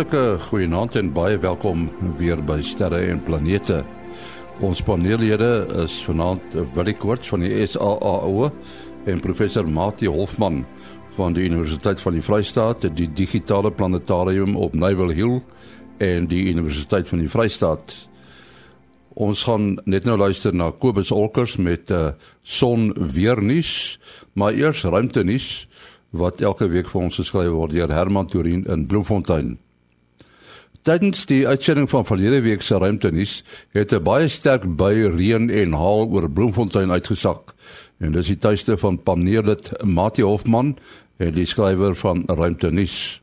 Hartlike goeienaand en baie welkom weer by Sterre en Planete. Ons paneellede is vanaand Willie Koorts van die SAAO en professor Mati Hofman van die Universiteit van die Vrystaat, die Digitale Planetarium op Nywil Hill en die Universiteit van die Vrystaat. Ons gaan net nou luister na Kobus Olkers met uh, son weer nuus, maar eers ruimte nuus wat elke week vir ons geskryf word deur Herman Turin in Bloemfontein. Tydens die uitsending van verlede week se ruimtenis het 'n baie sterk bui reën en haal oor Bloemfontein uitgesak. En dis die tuiste van paneerlid Mati Hofman die skrywer van Ruimtenis.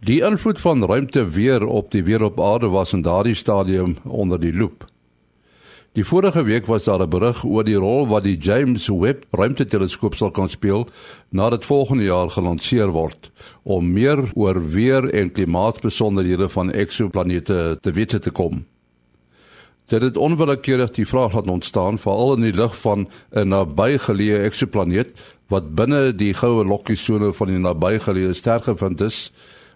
Die invloed van ruimte weer op die weer op aarde was in daardie stadium onder die loop. Die vorige week was daar 'n berig oor die rol wat die James Webb ruimteteleskoop sal kan speel nadat volgende jaar gelanseer word om meer oor weer en klimaatbesonderhede van eksoplanete te weet te kom. Dit het onwillekeurig die vraag laat ontstaan veral in die lig van 'n nabygeleë eksoplaneet wat binne die goue lokkiesone van die nabygeleë ster gevind is,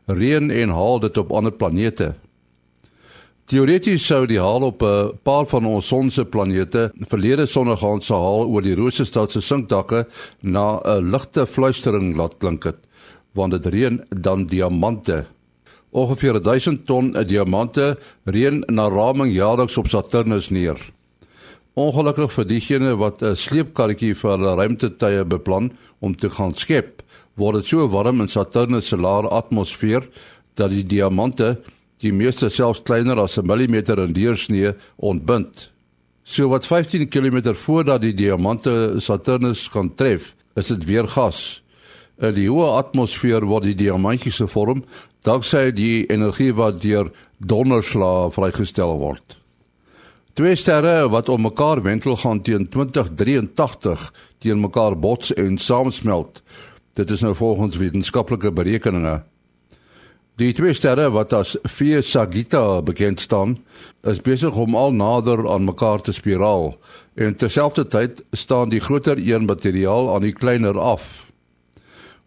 reën en haal dit op ander planete. Teoreties sou die haal op 'n paar van ons son se planete verlede sonnegaan se haal oor die Roosestad se sinkdakke na 'n ligte fluistering laat klink het, want dit reën dan diamante. Ongeveer 1000 ton diamante reën na raming jaarliks op Saturnus neer. Ongelukkig vir diegene wat 'n sleepkarretjie vir hulle ruimtetuie beplan om te gaan skep, word dit so warm in Saturnus se lae atmosfeer dat die diamante die meeste selfs kleiner as 'n millimeter in deursnee ontbind. So wat 15 km voordat die diamante Saturnus kan tref, is dit weer gas. In die hoë atmosfeer word die diamantjies gevorm danksy die energie wat deur donderslae vrygestel word. Twee sterre wat om mekaar wentel gaan teen 2083 teen mekaar bots en saamsmelt. Dit is nou volgens wetenskaplike berekeninge. Die twee sterre wat as Phi Sagitta bekend staan, is besig om al nader aan mekaar te spiraal en terselfdertyd staan die groter een materiaal aan die kleiner af.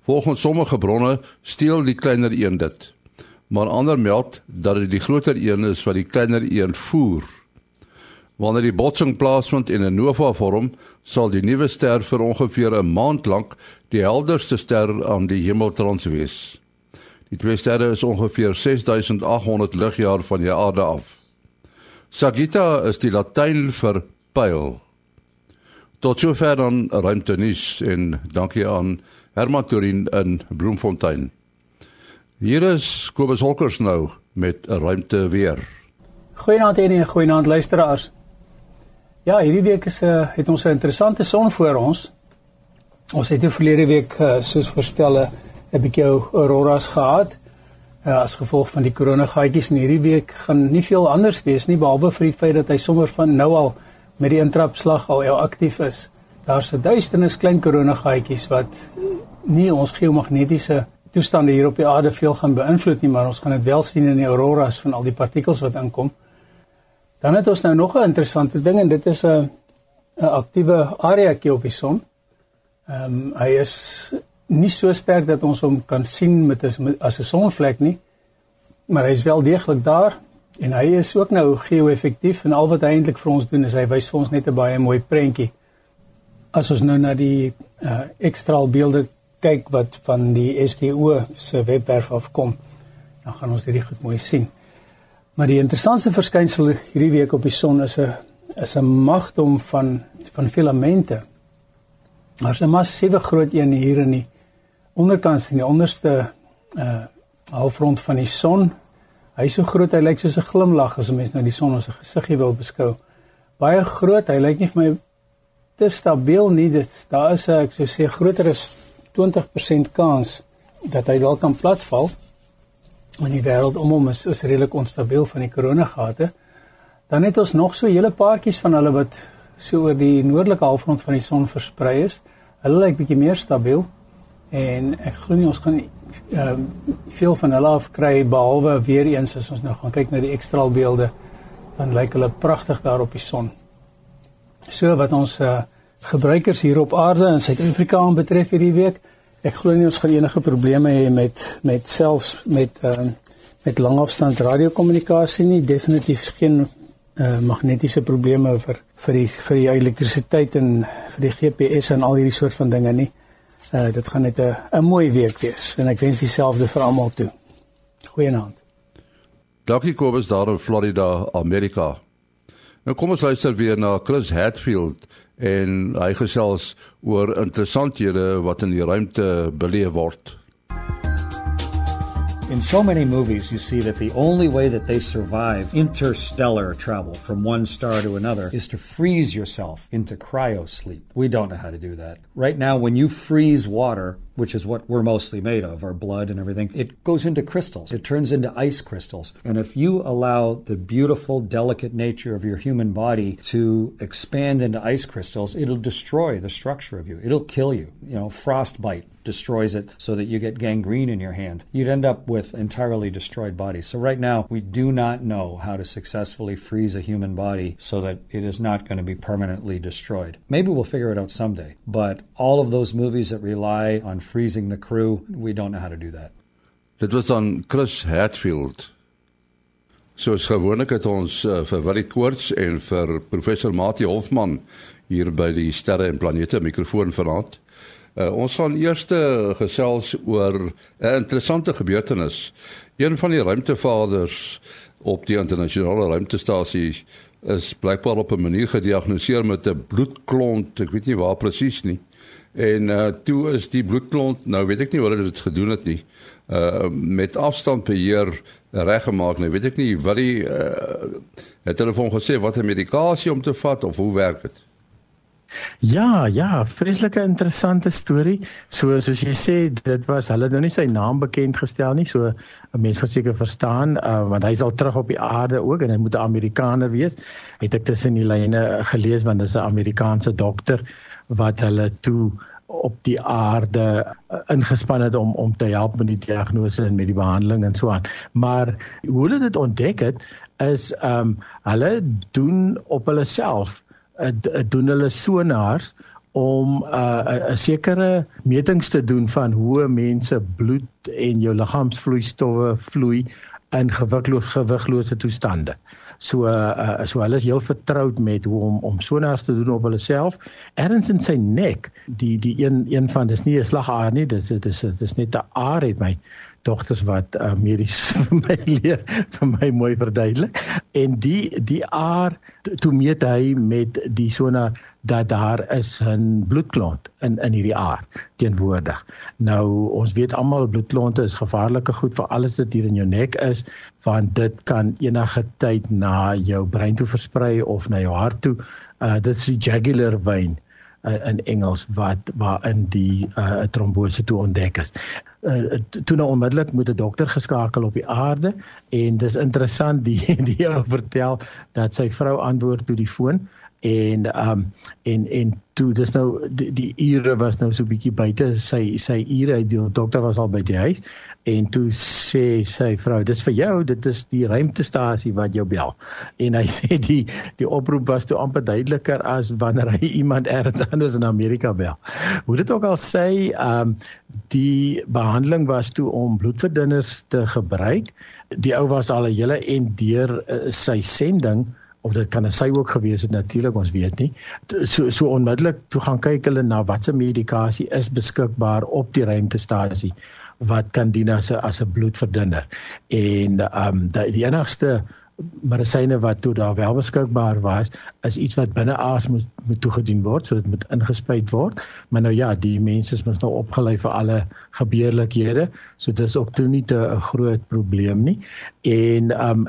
Volgens sommige bronne steel die kleiner een dit, maar ander meld dat dit die groter een is wat die kleiner een voer. Wanneer die botsing plaasvind en 'n nova vorm, sal die nuwe ster vir ongeveer 'n maand lank die helderste ster aan die hemeltrans wees. Die twee sterre is ongeveer 6800 ligjaar van die aarde af. Sagitta is die Latyn vir pyl. Tot sover dan ruimte nuus en dankie aan Herman Turin in Bloemfontein. Hier is Kobus Holkers nou met 'n ruimte weer. Goeienaand en goeienaand luisteraars. Ja, hierdie week is 'n uh, het ons 'n interessante son voor ons. Ons het die verlede week uh, soos voorstel 'n bietjie auroras gehad uh, as gevolg van die koronagaatjies en hierdie week gaan nie veel anders wees nie behalwe vir die feit dat hy sommer van nou al met die intrapslag al al aktief is. Daar's 'n duisternis klein koronagaatjies wat nie ons geomagnetiese toestande hier op die aarde veel gaan beïnvloed nie, maar ons gaan dit wel sien in die auroras van al die partikels wat inkom. Dan het ons nou nog 'n interessante ding en dit is 'n 'n aktiewe areaetjie op die son. Ehm um, hy is nie so sterk dat ons hom kan sien met as as 'n sonvlek nie. Maar hy is wel deeglik daar en hy is ook nou geo-effektief en al wat hy eintlik vir ons doen is hy wys vir ons net 'n baie mooi prentjie. As ons nou na die uh ekstraal beelde kyk wat van die STO se webwerf afkom, dan gaan ons dit goed mooi sien. Maar die interessantste verskynsel hierdie week op die son is 'n is 'n magdom van van filamente. Daar's 'n massiewe groot een hier in die onderkant in die onderste uh halfrond van die son. Hy is so groot, hy lyk soos 'n glimlag as 'n mens nou die son as 'n gesiggie wil beskou. Baie groot, hy lyk nie vir my te stabiel nie. Dit daar is 'n ek sou sê groter as 20% kans dat hy dalk kan platval. Want die wêreld om hom is, is redelik onstabiel van die koronagate. Dan het ons nog so hele paartjies van hulle wat so oor die noordelike halfrond van die son versprei is. Hulle lyk bietjie meer stabiel en ek glo nie ons gaan ehm um, veel van hulle af kry behalwe weer eens as ons nou gaan kyk na die ekstraal beelde dan lyk hulle pragtig daar op die son. So wat ons uh, gebruikers hier op aarde in Suid-Afrika betref hierdie week, ek glo nie ons gaan enige probleme hê met met selfs met ehm uh, met langafstand radiokommunikasie nie, definitief geen uh, magnetiese probleme vir vir die vir die elektrisiteit en vir die GPS en al hierdie soort van dinge nie. Uh dit gaan net 'n 'n mooi week wees en ek wens dieselfde vir almal toe. Goeienaand. Dankie Kobus daar in Florida, Amerika. Nou kom ons luister weer na Chris Hatfield en hy gesels oor interessanthede wat in die ruimte beleef word. In so many movies, you see that the only way that they survive interstellar travel from one star to another is to freeze yourself into cryo sleep. We don't know how to do that. Right now, when you freeze water, which is what we're mostly made of, our blood and everything, it goes into crystals. It turns into ice crystals. And if you allow the beautiful, delicate nature of your human body to expand into ice crystals, it'll destroy the structure of you. It'll kill you. You know, frostbite destroys it so that you get gangrene in your hand. You'd end up with entirely destroyed bodies. So right now, we do not know how to successfully freeze a human body so that it is not going to be permanently destroyed. Maybe we'll figure it out someday. But all of those movies that rely on freezing the crew, we don't know how to do that. Dit was aan Chris Hatfield. Soos gewoonlik het ons uh, vir Willie Koorts en vir professor Mati Hofman hier by die Sterre en Planete mikrofoon vanaand. Uh, ons gaan eers gesels oor 'n interessante gebeurtenis. Een van die ruimtevaders op die internasionale ruimtestasie is blykbaar op 'n manier gediagnoseer met 'n bloedklont, ek weet nie waar presies nie. En uh toe is die bloedklont, nou weet ek nie hoe hulle dit gedoen het nie. Uh met afstandbeheer reggemaak. Nou weet ek nie wat die uh het hulle vir hom gesê wat 'n medikasie om te vat of hoe werk dit? Ja, ja, vreeslike interessante storie. So soos jy sê, dit was hulle nou nie sy naam bekend gestel nie, so 'n mens verseker verstaan, uh, want hy's al terug op die aarde ook en hy moet 'n Amerikaner wees. Het ek tussen die lyne gelees want dis 'n Amerikaanse dokter wat hulle toe op die aarde uh, ingespan het om om te help met die diagnose en met die behandeling en so aan. Maar hoe hulle dit ontdek het is ehm um, hulle doen op hulle self doen hulle sonars om 'n uh, sekere metings te doen van hoe mense bloed en jou liggaamsvloeistowwe vloei in gewigloos gewiglose toestande. So uh, so hulle is heel vertroud met hoe om om sonars te doen op hulle self. Erns in sy nek, die die een een van dis nie 'n slagaar nie, dis dis dis net 'n aar het my dogters wat uh, medies vir my leer vir my mooi verduidelik en die die aar toe meet hy met die sonar dat daar is 'n bloedklont in in hierdie aar teenwoordig. Nou ons weet almal bloedklonte is gevaarlike goed vir alles wat hier in jou nek is want dit kan enige tyd na jou brein toe versprei of na jou hart toe. Uh dit is die jugular vein uh, in Engels wat waarin die uh, trombose toe ontdek is. Uh, toe nou onmiddellik moet 'n dokter geskakel op die aarde en dis interessant die die ou vertel dat sy vrou antwoord toe die foon en um en en toe dis nou die, die ure was nou so bietjie buite sy sy ure die dokter was al by die huis en toe sê sy vrou dis vir jou dit is die ruimtestasie wat jou bel. En hy sê die die oproep was toe amper duideliker as wanneer hy iemand ergens anders in Amerika bel. Hoe dit ook al sê um die behandeling was toe om bloedverdunners te gebruik. Die ou was al 'n hele en deur uh, sy sending of dit kan sy ook gewees het natuurlik ons weet nie. So so onmiddellik toe gaan kyk hulle na watse medikasie is beskikbaar op die ruimtestasie wat kan dien as 'n as 'n bloedverdunner en ehm um, die, die enigste medisyne wat toe daar wel beskikbaar was is iets wat binne aas moet moet toegedien word so dit moet ingespuit word. Maar nou ja die mense is mos nou opgelei vir alle gebeurlikhede so dis ook toe nie 'n groot probleem nie. En ehm um,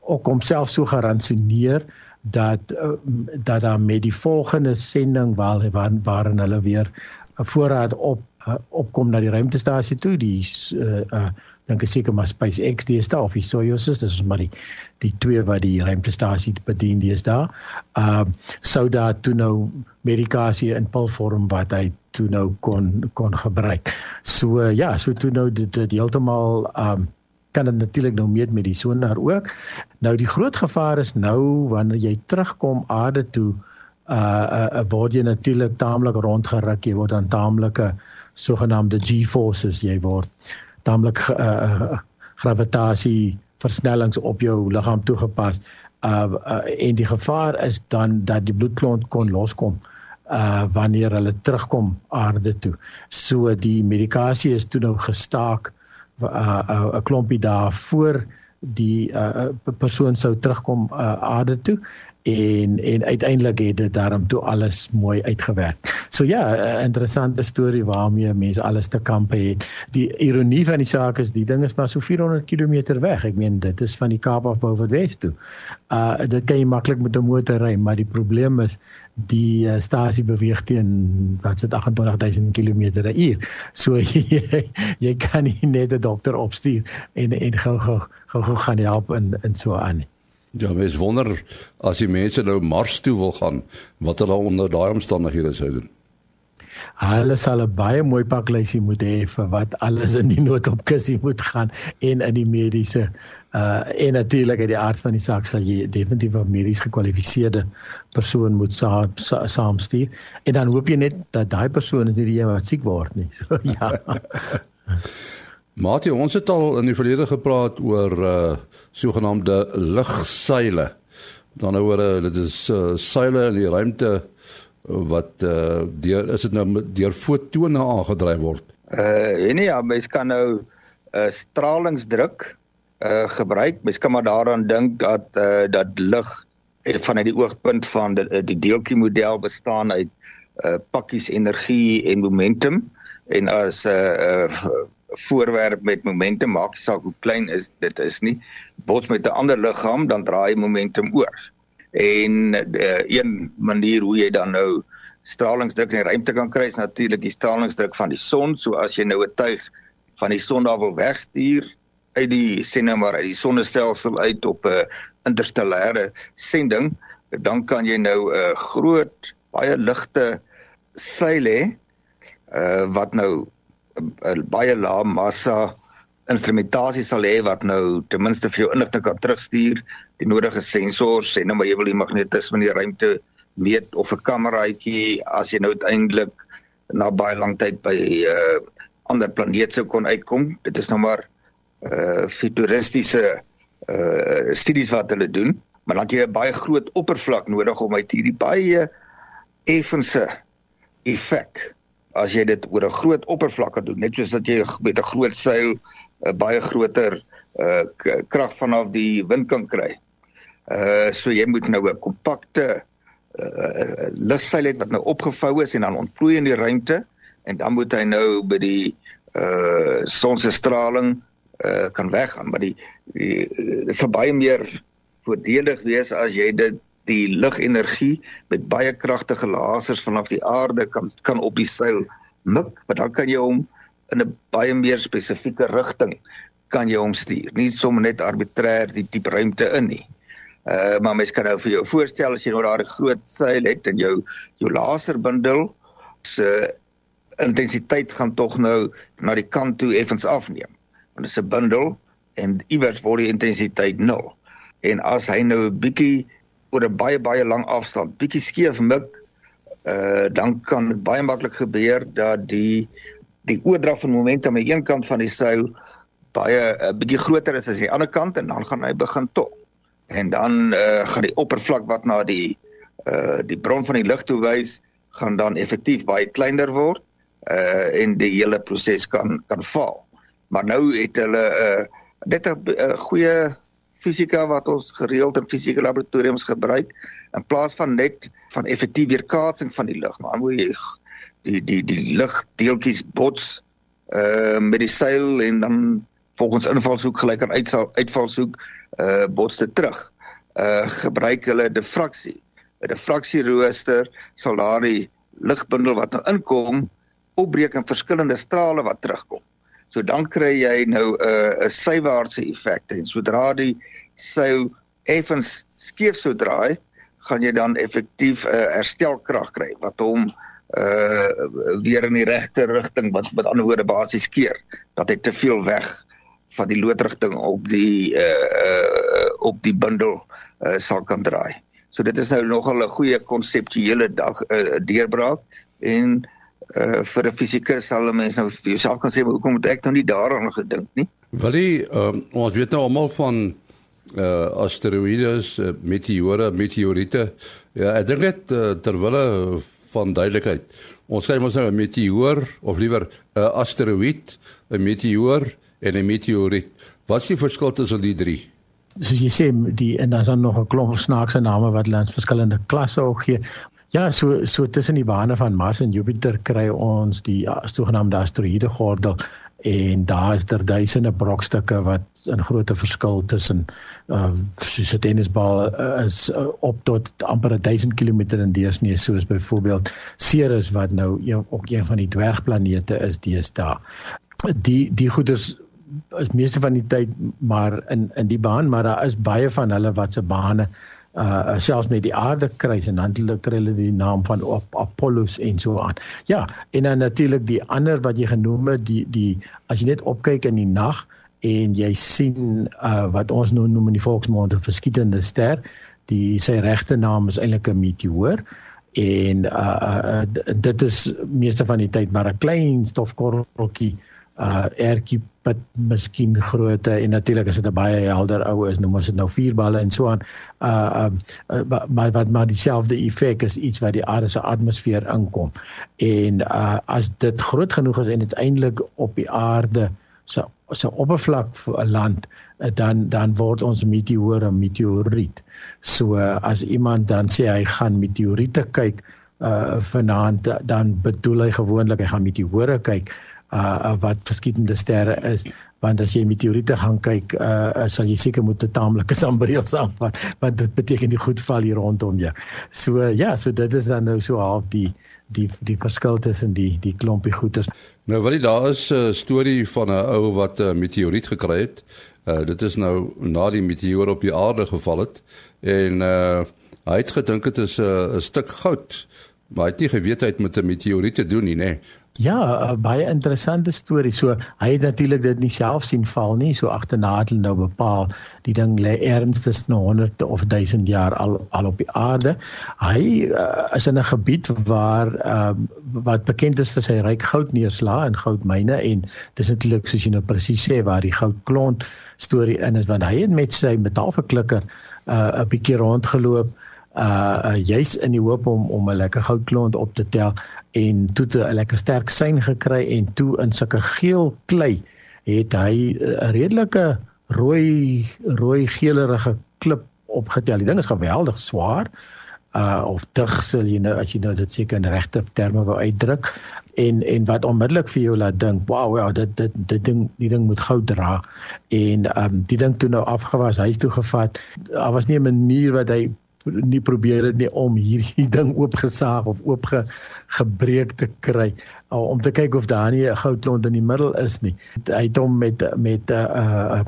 ook homself so geransoneer dat uh, dat daar met die volgende sending waar waarin hulle weer 'n voorraad op uh, opkom na die ruimtestasie toe die uh, uh, dink ek seker maar SpaceX dis daar of die Soyuz dis is maar die die twee wat die ruimtestasie bedien dis daar. Ehm uh, sou daar toe nou medikasie in pilvorm wat hy toe nou kon kon gebruik. So uh, ja, so toe nou dit, dit heeltemal ehm um, kan dit natuurlik nou meet met die sonar ook. Nou die groot gevaar is nou wanneer jy terugkom aarde toe uh uh word jy natuurlik taamlik rondgeruk jy word dan taamlike sogenaamde G-forces jy word taamlik uh, gravitasie versnellings op jou liggaam toegepas. Uh, uh en die gevaar is dan dat die bloedklont kon loskom uh wanneer hulle terugkom aarde toe. So die medikasie is toe nou gestaak uh 'n uh, klompie dae voor die uh persoon sou terugkom uh aarde toe en en uiteindelik het dit daarom toe alles mooi uitgewerk. So ja, 'n interessante storie waarmee mense alles te kampe het. Die ironie van die saak is die ding is maar so 400 km weg. Ek meen dit is van die Kaap af bo Wes toe. Uh dit kan jy maklik met 'n motor ry, maar die probleem is die uh, stasie beweeg teen wat se 28000 km/h. So jy, jy kan nie net 'n dokter opstuur en en gou gou gou gaan help in in so aan nie. Ja, mens wonder as die mense nou Mars toe wil gaan, wat hulle onder daai omstandighede sou doen. Hulle sal 'n baie mooi paklysie moet hê vir wat alles in die noodopkussie moet gaan en in die mediese uh en natuurlik uit die aard van die saak sal jy definitief 'n medies gekwalifiseerde persoon moet saam sa, saamstuur en dan hoop jy net dat daai persoon is nie die een wat siek word nie. So ja. Matie, ons het al in die verlede gepraat oor uh sogenaamde lugseile. Dan oor uh, dit is uh, seile in die ruimte uh, wat uh deur is dit nou deur fotone aangedryf word. Uh nee, ja, mens kan nou uh, stralingsdruk uh gebruik. Mens kan maar daaraan dink dat uh dat lig vanuit die oogpunt van die, die deeltjie model bestaan uit uh pakkies energie en momentum en as 'n uh, uh, voorwerp met momentum maak nie saak hoe klein is dit is nie. Bots met 'n ander liggaam dan draai momentum oor. En uh, een manier hoe jy dan nou stralingsdruk in die ruimte kan kry is natuurlik die stralingsdruk van die son. So as jy nou 'n tuig van die son daar wil wegstuur uit die sien nou maar uit die sonnestelsel uit op 'n interstellêre sending dan kan jy nou 'n groot baie ligte seil hê uh, wat nou baie lae massa instrumentasie sal hê wat nou ten minste vir jou inligting kan terugstuur, die nodige sensors, sê nou maar jy wil die magnetisme in die ruimte meet of 'n kameraitjie as jy nou uiteindelik na baie lank tyd by 'n uh, ander planeet sou kon uitkom. Dit is nou maar uh futuristiese uh studies wat hulle doen, maar dan jy 'n baie groot oppervlak nodig om uit hierdie baie effense effek as jy dit oor 'n groot oppervlak kan doen net soos dat jy met 'n groot seil 'n uh, baie groter uh, krag vanaf die wind kan kry. Uh so jy moet nou 'n kompakte uh, lugseil hê wat nou opgevou is en dan ontplooi in die ruimte en dan moet hy nou by die uh son se straling uh kan weggaan maar die, die dit sal baie meer voordelig wees as jy dit die ligenergie met baie kragtige lasers vanaf die aarde kan kan op die seil mik, maar dan kan jy hom in 'n baie meer spesifieke rigting kan jy hom stuur. Nie sommer net arbitrêr die diep ruimte in nie. Uh maar mens kan nou vir jou voorstel as jy nou daai groot seil het en jou jou laserbundel se intensiteit gaan tog nou na die kant toe effens afneem. Want dit is 'n bundel en iewers word die intensiteit nul. En as hy nou 'n bietjie oor 'n baie baie lang afstand bietjie skeef mik, uh dan kan dit baie maklik gebeur dat die die oordrag van momentum aan die een kant van die seil baie 'n uh, bietjie groter is as aan die ander kant en dan gaan hy begin tog. En dan uh gaan die oppervlak wat na die uh die bron van die lig toe wys, gaan dan effektief baie kleiner word uh en die hele proses kan kan faal. Maar nou het hulle uh dit 'n goeie fisika wat ons gereeld in fisieke laboratoriums gebruik in plaas van net van effektief weerkaatsing van die lug maar moet jy die die die lugdeeltjies bots uh met die seil en dan volgens invalshoek gelyk aan uitsal uitvalshoek uh bots dit terug. Uh gebruik hulle diffraksie. 'n Diffraksierooster sal daardie ligbundel wat nou inkom opbreek in verskillende strale wat terugkom. So dan kry jy nou 'n uh, 'n sywaartse effek en sodra die sou effens skeef sou draai, gaan jy dan effektief 'n uh, herstelkrag kry wat hom uh weer in die regte rigting wat met ander woorde basies keer dat hy te veel weg van die loodrigting op die uh, uh op die bundel uh sal kan draai. So dit is nou nogal 'n goeie konseptuele dag uh, deurbraak en uh vir 'n fisikus sal 'n mens nou vir jouself kan sê hoekom het ek nou nie daaraan gedink nie? Willie, um, ons weet nou almal van uh asteroïdes, uh, meteore, meteoriete. Ja, ek dink net uh, terwille van duidelikheid. Ons sê mos nou 'n meteoor of liewer 'n asteroïde, 'n meteoor en 'n meteoriet. Wat is die verskil tussen die drie? Soos jy sê, die en dan is daar nog 'n klomp snaakse name wat hulle in verskillende klasse ook gee. Ja, so so tussen die bane van Mars en Jupiter kry ons die sogenaamde asteroïde gordel en daar is daar duisende brokstukke wat 'n groot verskil tussen uh soos 'n tennisbal uh, is uh, op tot amper 1000 km in deursnee soos byvoorbeeld Ceres wat nou een, ook een van die dwergplanete is deesdae. Die die goeders is meeste van die tyd maar in in die baan maar daar is baie van hulle wat se bane uh selfs met die aarde kruis en dan kry hulle die naam van op Apollos en so aan. Ja, en dan natuurlik die ander wat jy genoem het, die die as jy net opkyk in die nag en jy sien uh wat ons nou noem in die volksmond 'n verskietende ster, die sy regte naam is eintlik 'n meteoor en uh, uh dit is meeste van die tyd maar 'n klein stofkorreltjie uh ertjie wat miskien grootte en natuurlik as dit 'n baie helder ou is, noem ons dit nou vierballe en so aan. Uh um uh, maar wat maar dieselfde effek is iets wat die aarde se atmosfeer inkom. En uh as dit groot genoeg is en uiteindelik op die aarde se se oppervlak land uh, dan dan word ons meteoor 'n meteoriet. So uh, as iemand dan sê hy gaan meteoriete kyk uh vanaand dan bedoel hy gewoonlik hy gaan meteore kyk uh wat verskillende sterre is want as jy meteoriete gaan kyk uh sal jy seker moet 'n taamlike sambreel saamvat want dit beteken die goed val hier rondom jou. So uh, ja, so dit is dan nou so half die die die verskil tussen die die klompie goeters. Nou wil jy daar is 'n uh, storie van 'n ou wat 'n uh, meteoriet gekry het. Uh dit is nou na die meteoor op die aarde geval het en uh hy het gedink dit is 'n uh, stuk goud. Maar hy het nie geweet hy het met 'n meteoriet te doen nie, nê. Nee. Ja, baie interessante storie. So hy het natuurlik dit nie self sien val nie, so agterna het hulle nou bepaal die ding lê ernstig na 100 of 1000 jaar al al op die aarde. Hy uh, is in 'n gebied waar uh, wat bekend is vir sy ryk goudneerslae en goudmyne en dis natuurlik soos jy nou presies sê waar die goudklont storie in is want hy het met sy metaalverklikker uh, 'n bietjie rondgeloop uh, uh juis in die hoop om om 'n lekker goudklont op te tel en toe 'n lekker sterk sein gekry en toe in sulke geel klei het hy 'n redelike rooi rooi geelerige klip opgetel. Die ding is geweldig swaar. Uh of dig sal jy nou as jy nou dit seker in regte terme wou uitdruk en en wat onmiddellik vir jou laat dink, wow, ja, dit dit dit ding die ding moet goud dra. En um die ding toe nou afgewas, hy het toe gevat. Daar was nie 'n manier wat hy nie probeer dit nie om hierdie ding oopgesaag of oopge gebreek te kry uh, om te kyk of daar nie 'n goudklont in die middel is nie. Hy het hom met met 'n uh,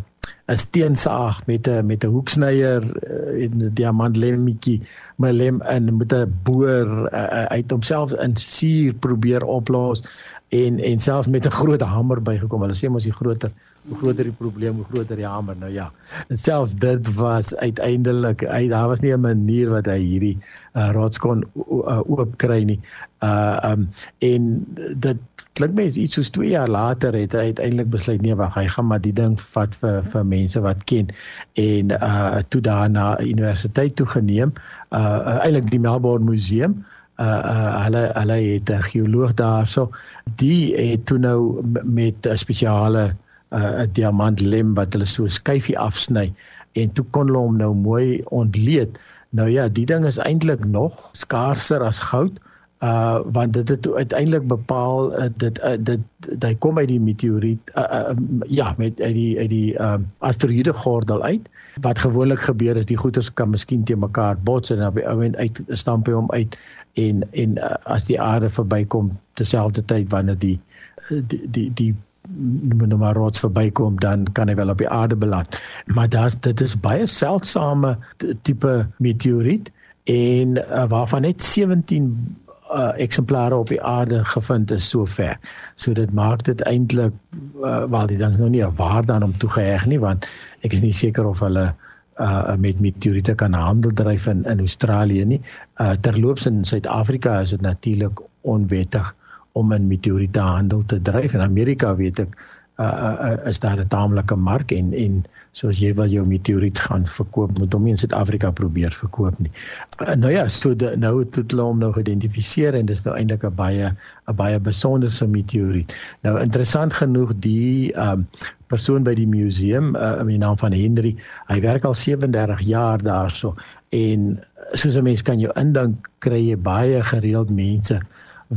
'n steensaag met 'n met 'n hoeksnyer uh, en 'n diamantlemmetjie my lem en met 'n boor uh, uit homself in suur probeer oplos en en selfs met 'n groot hamer bygekom. Hulle sê mos die groter hoe groter die probleem, hoe groter die hamer. Nou ja. En selfs dit was uiteindelik hy daar was nie 'n manier wat hy hierdie uh, rots kon uh, oopkry nie. Uh um en dit klink mens iets soos 2 jaar later het hy uiteindelik besluit nee wag, hy gaan maar die ding vat vir vir mense wat ken en uh toe daarna universiteit toe geneem. Uh eintlik die Melbourne Museum uh uh hulle hulle het 'n geoloog daarso die het toe nou met 'n spesiale 'n uh, diamantlem wat hulle so skyfie afsny en toe kon hulle hom nou mooi ontleed. Nou ja, die ding is eintlik nog skaarser as goud. Uh want dit het uiteindelik bepaal uh, dit uh, dit hy kom uit die meteoriet uh, uh, ja met uit die uit die uh, asteroïde gordel uit. Wat gewoonlik gebeur is die goeters kan miskien te mekaar bots en dan by ou en uit stamp hom uit en en uh, as die aarde verbykom terselfdertyd wanneer die die die, die nou maar rots verbykom dan kan hy wel op die aarde beland. Maar daar's dit is baie seldsame tipe meteoriet en uh, waarvan net 17 uh, eksemplare op die aarde gevind is sover. So dit maak dit eintlik uh, wel die ding nou nie 'n waarde aan hom toegeheg nie want ek is nie seker of hulle uh met meteoriete kan handel dryf in in Australië nie. Uh terloops in Suid-Afrika is dit natuurlik onwettig om in meteoriete handel te dryf en Amerika weet ek uh, uh is daar 'n taamlike mark en en soos jy wil jou meteoriet gaan verkoop moet hom in Suid-Afrika probeer verkoop nie. Uh, nou ja, so de, nou het dit hom nou geïdentifiseer en dis nou eintlik 'n baie 'n baie besonderse meteoriet. Nou interessant genoeg die um persoon by die museum uh, in die naam van Henry, hy werk al 37 jaar daarso en soos 'n mens kan jou indink kry jy baie gereeld mense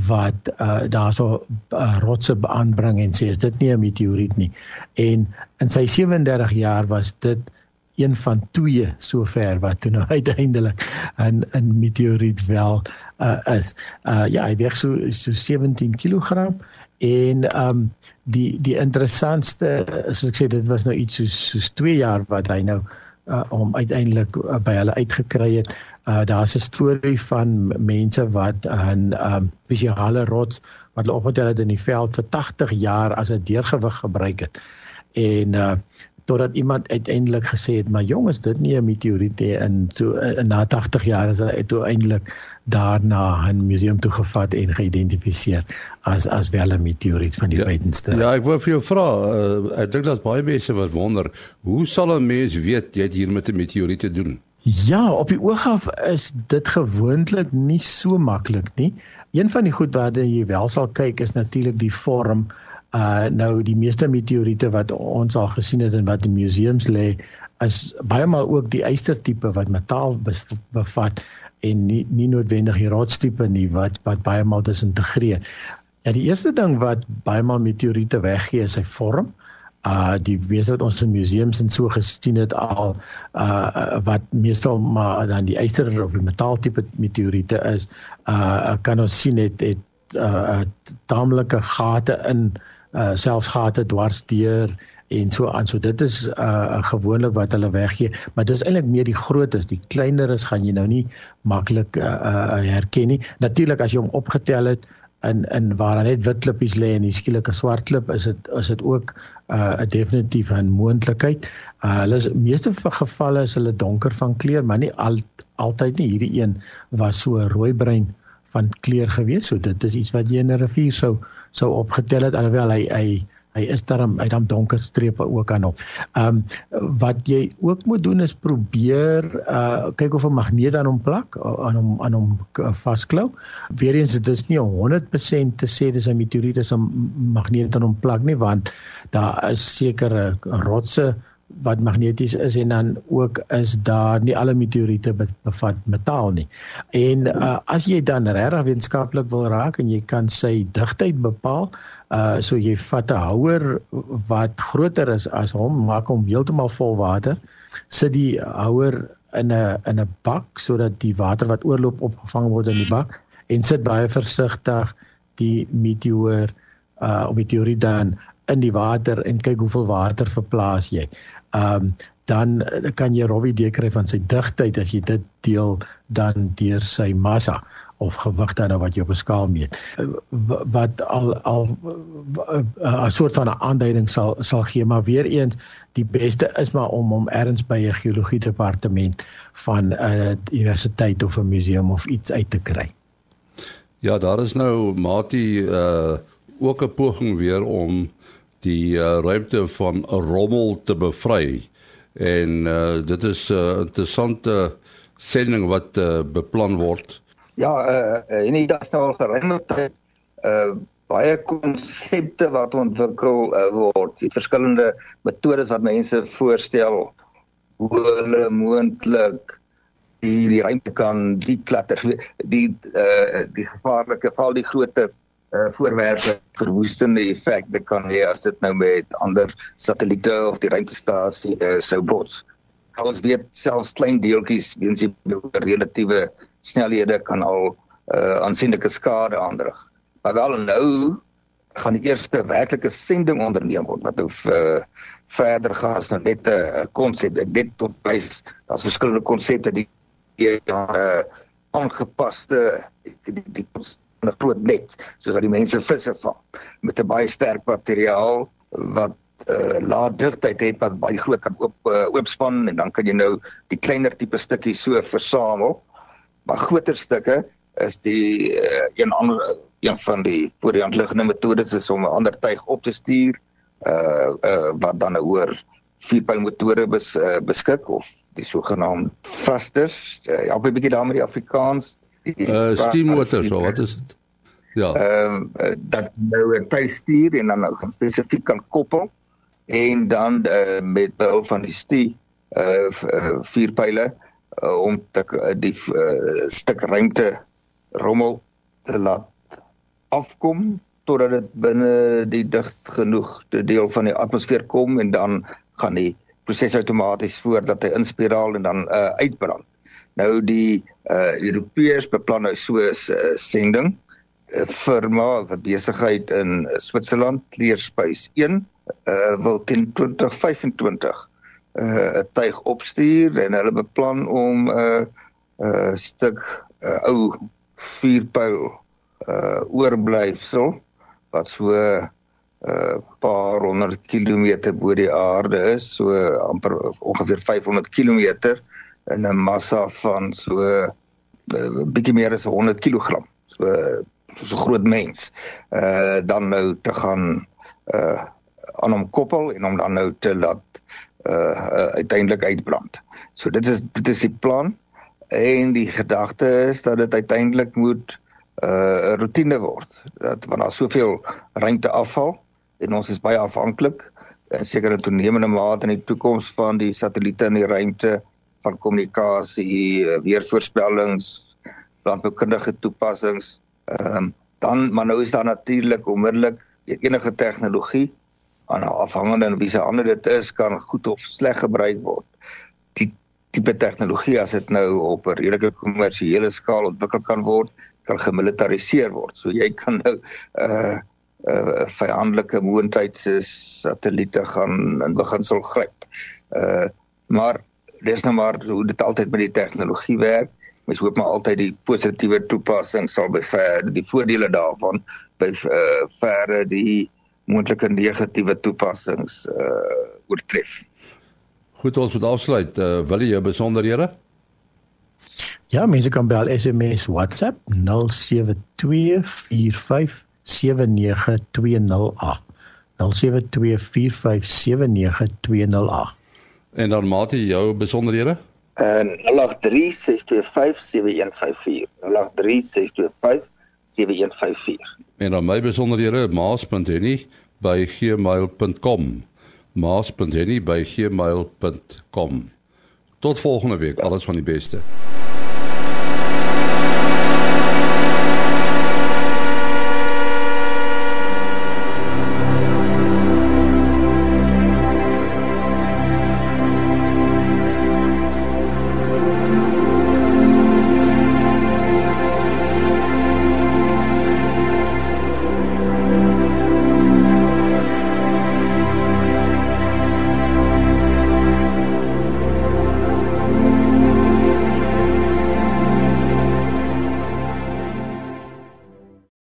wat uh, daarso uh, rotse aanbring en sê is dit nie 'n meteoriet nie. En in sy 37 jaar was dit een van twee sover wat toe nou uiteindelik 'n 'n meteoriet wel uh, is. Uh, ja, hy weeg so so 17 kg en ehm um, die die interessantste as ek sê dit was nou iets soos soos 2 jaar wat hy nou uh, om uiteindelik uh, by hulle uitgekry het. Uh daar's 'n storie van mense wat 'n um spesiale rots wat hulle opgetel het in die veld vir 80 jaar as 'n deurgewig gebruik het. En uh totdat iemand uiteindelik gesê het, "Maar jongens, dit nie 'n meteoriet nie." En so uh, na 80 jaar is hy uiteindelik daarna 'n museum toe gevat en geïdentifiseer as as wel 'n meteoriet van die ja, buitenste. Ja, ek wou vir jou vra, uh, ek dink dat baie mense wat wonder, hoe sal 'n mens weet jy het hier met 'n meteoriet te doen? Ja, op die oog af is dit gewoonlik nie so maklik nie. Een van die goed waarde jy wel sal kyk is natuurlik die vorm. Uh nou die meeste meteoriete wat ons al gesien het en wat in museums lê, is baie maal ook die eystertipe wat metaal bevat en nie nie noodwendig die rotstipe nie wat wat baie maal disintegreer. Ja, die eerste ding wat baie maal meteoriete weggee is sy vorm. Uh die meeste wat ons in museums en so gesien het al uh wat meestal maar dan die yster of die metaaltipe meteoriete is, uh kan ons sien het het uh taamlike gate in uh selfs gate dwars deur en so aan. So dit is uh gewoonlik wat hulle weggee, maar dis eintlik meer die grootes, die kleineres gaan jy nou nie maklik uh, uh herken nie. Natuurlik as jy hom opgetel het in in waar daar net wit klippies lê en die skielike swart klip, is dit is dit ook uh 'n definitief 'n moontlikheid. Uh hulle is meeste gevalle is hulle donker van kleur, maar nie al altyd nie. Hierdie een was so rooi-bruin van kleur gewees. So dit is iets wat jy in 'n rivier sou sou opgetel het alhoewel hy hy hy is daarom uit dan donker strepe ook aan hom. Ehm um, wat jy ook moet doen is probeer uh kyk of 'n magneet aan hom plak aan hom aan hom vasklou. Weerens dit is nie 100% te sê dis 'n meteoriet is 'n magneet aan hom plak nie want daar is sekere rotse wat magneties is en dan ook is daar nie alle meteoriete bevat metaal nie. En uh, as jy dan regtig wetenskaplik wil raak en jy kan sy digtheid bepaal, so jy vat 'n houer wat groter is as hom, maak hom heeltemal vol water, sit die houer in 'n in 'n bak sodat die water wat oorloop opgevang word in die bak en sit baie versigtig die meteoor uh meteoriet dan in die water en kyk hoeveel water verplaas jy. Um, dan kan jy rowwie dekry van sy digtheid as jy dit deel dan deur sy massa of gewig dan nou wat jy op 'n skaal meet wat al al 'n soort van 'n aanduiding sal sal gee maar weer eens die beste is maar om hom ergens by 'n geologie departement van 'n uh, universiteit of 'n museum of iets uit te kry. Ja, daar is nou Mati uh ook 'n poging weer om die uh, ruimte van rommel te bevry. En uh dit is 'n uh, interessante sending wat uh, beplan word. Ja, uh en dit is nou al geruime tyd uh baie konsepte wat ontwikkel uh, word. Die verskillende metodes wat mense voorstel hoe hulle moontlik die die ruimte kan deklatter die uh die gevaarlike val die groot uh voorwerpe verwoestende effek dit kan hê as dit nou met ander satelliete of die ruimtestasie uh, sou bots. Ons weet selfs klein deeltjies weens die relatiewe snelhede kan al uh, aansienlike skade aandrig. Maar wel nou gaan die eerste werklike sending onderneem word wat hoef uh, verder gaan as nou net 'n uh, konsep. Dit tot wys daar's verskillende konsepte die jare uh, aangepaste die, die, die groot net soos wat die mense visse vang met 'n baie sterk materiaal wat uh, laat digtheid het wat baie groot kan oop uh, oopspan en dan kan jy nou die kleiner tipe stukkies so versamel maar groter stukke is die uh, een ander een van die voor die hand liggende metodes is om 'n ander tuig op te stuur uh uh wat dan oor vierpyl motore bes, uh, beskik of die sogenaamde thrusters. Uh, ja, 'n bietjie daarmee die Afrikaans. Die uh steam motors, so wat is dit? Ja. Ehm uh, dat nou 'n tuistuur en dan nou gaan spesifiek kan koppel en dan uh, met behulp van die stuur uh, uh vierpyle uh, om te uh, die uh, stuk ruimte rommel te laat afkom totdat dit binne die dig genoeg te deel van die atmosfeer kom en dan gaan die proses outomaties voordat hy inspiraal en dan uh, uitbrand. Nou die uh, Europeërs beplan nou so 'n uh, sending 'n firma wat besigheid in Switserland, Clearspace 1, uh, wil teen 2025 uh, 'n tuig opstuur en hulle beplan om 'n uh, 'n uh, stuk uh, ou vierpyl uh, oorblyfsel wat so 'n uh, paar honderd kilometer bo die aarde is, so amper ongeveer 500 km in 'n massa van so uh, bietjie meer as 100 kg. So so 'n groot mens. Uh dan nou te gaan uh aan hom koppel en hom dan nou te laat uh, uh uiteindelik uitbrand. So dit is dit is die plan en die gedagte is dat dit uiteindelik moet uh, rotine word. Dat wanneer daar soveel ruimte afval en ons is baie afhanklik en seker 'n toenemende mate in die toekoms van die satelliete in die ruimte van kommunikasie, uh, weervoorspellings, landboukundige toepassings. Ehm um, dan maar nou is daar natuurlik onmiddellik enige tegnologie aan afhangende van wie se ander dit is kan goed of sleg gebruik word. Die tipe tegnologie as dit nou op 'n redelike kommersiële skaal ontwikkel kan word, kan gemilitariseer word. So jy kan nou 'n uh, uh, vyandelike moondheidse satelliete gaan in beginsel gryp. Uh maar dis nou maar hoe dit altyd met die tegnologie werk. Mens hoop maar altyd die positiewe toepassing sal bever die voordele daarvan by uh, verre die moontlike negatiewe toepassings uh oortref. Goed, ons moet afsluit. Uh, wil jy besonderhede? Ja, mense kan bel SMS WhatsApp 0724579208. 0724579208. En dan maat jy jou besonderhede? En 0836257154. 0836257154. En dan my besonderhede maas.henny by gmail.com. maas.henny by gmail.com. Tot volgende week. Alles van die beste.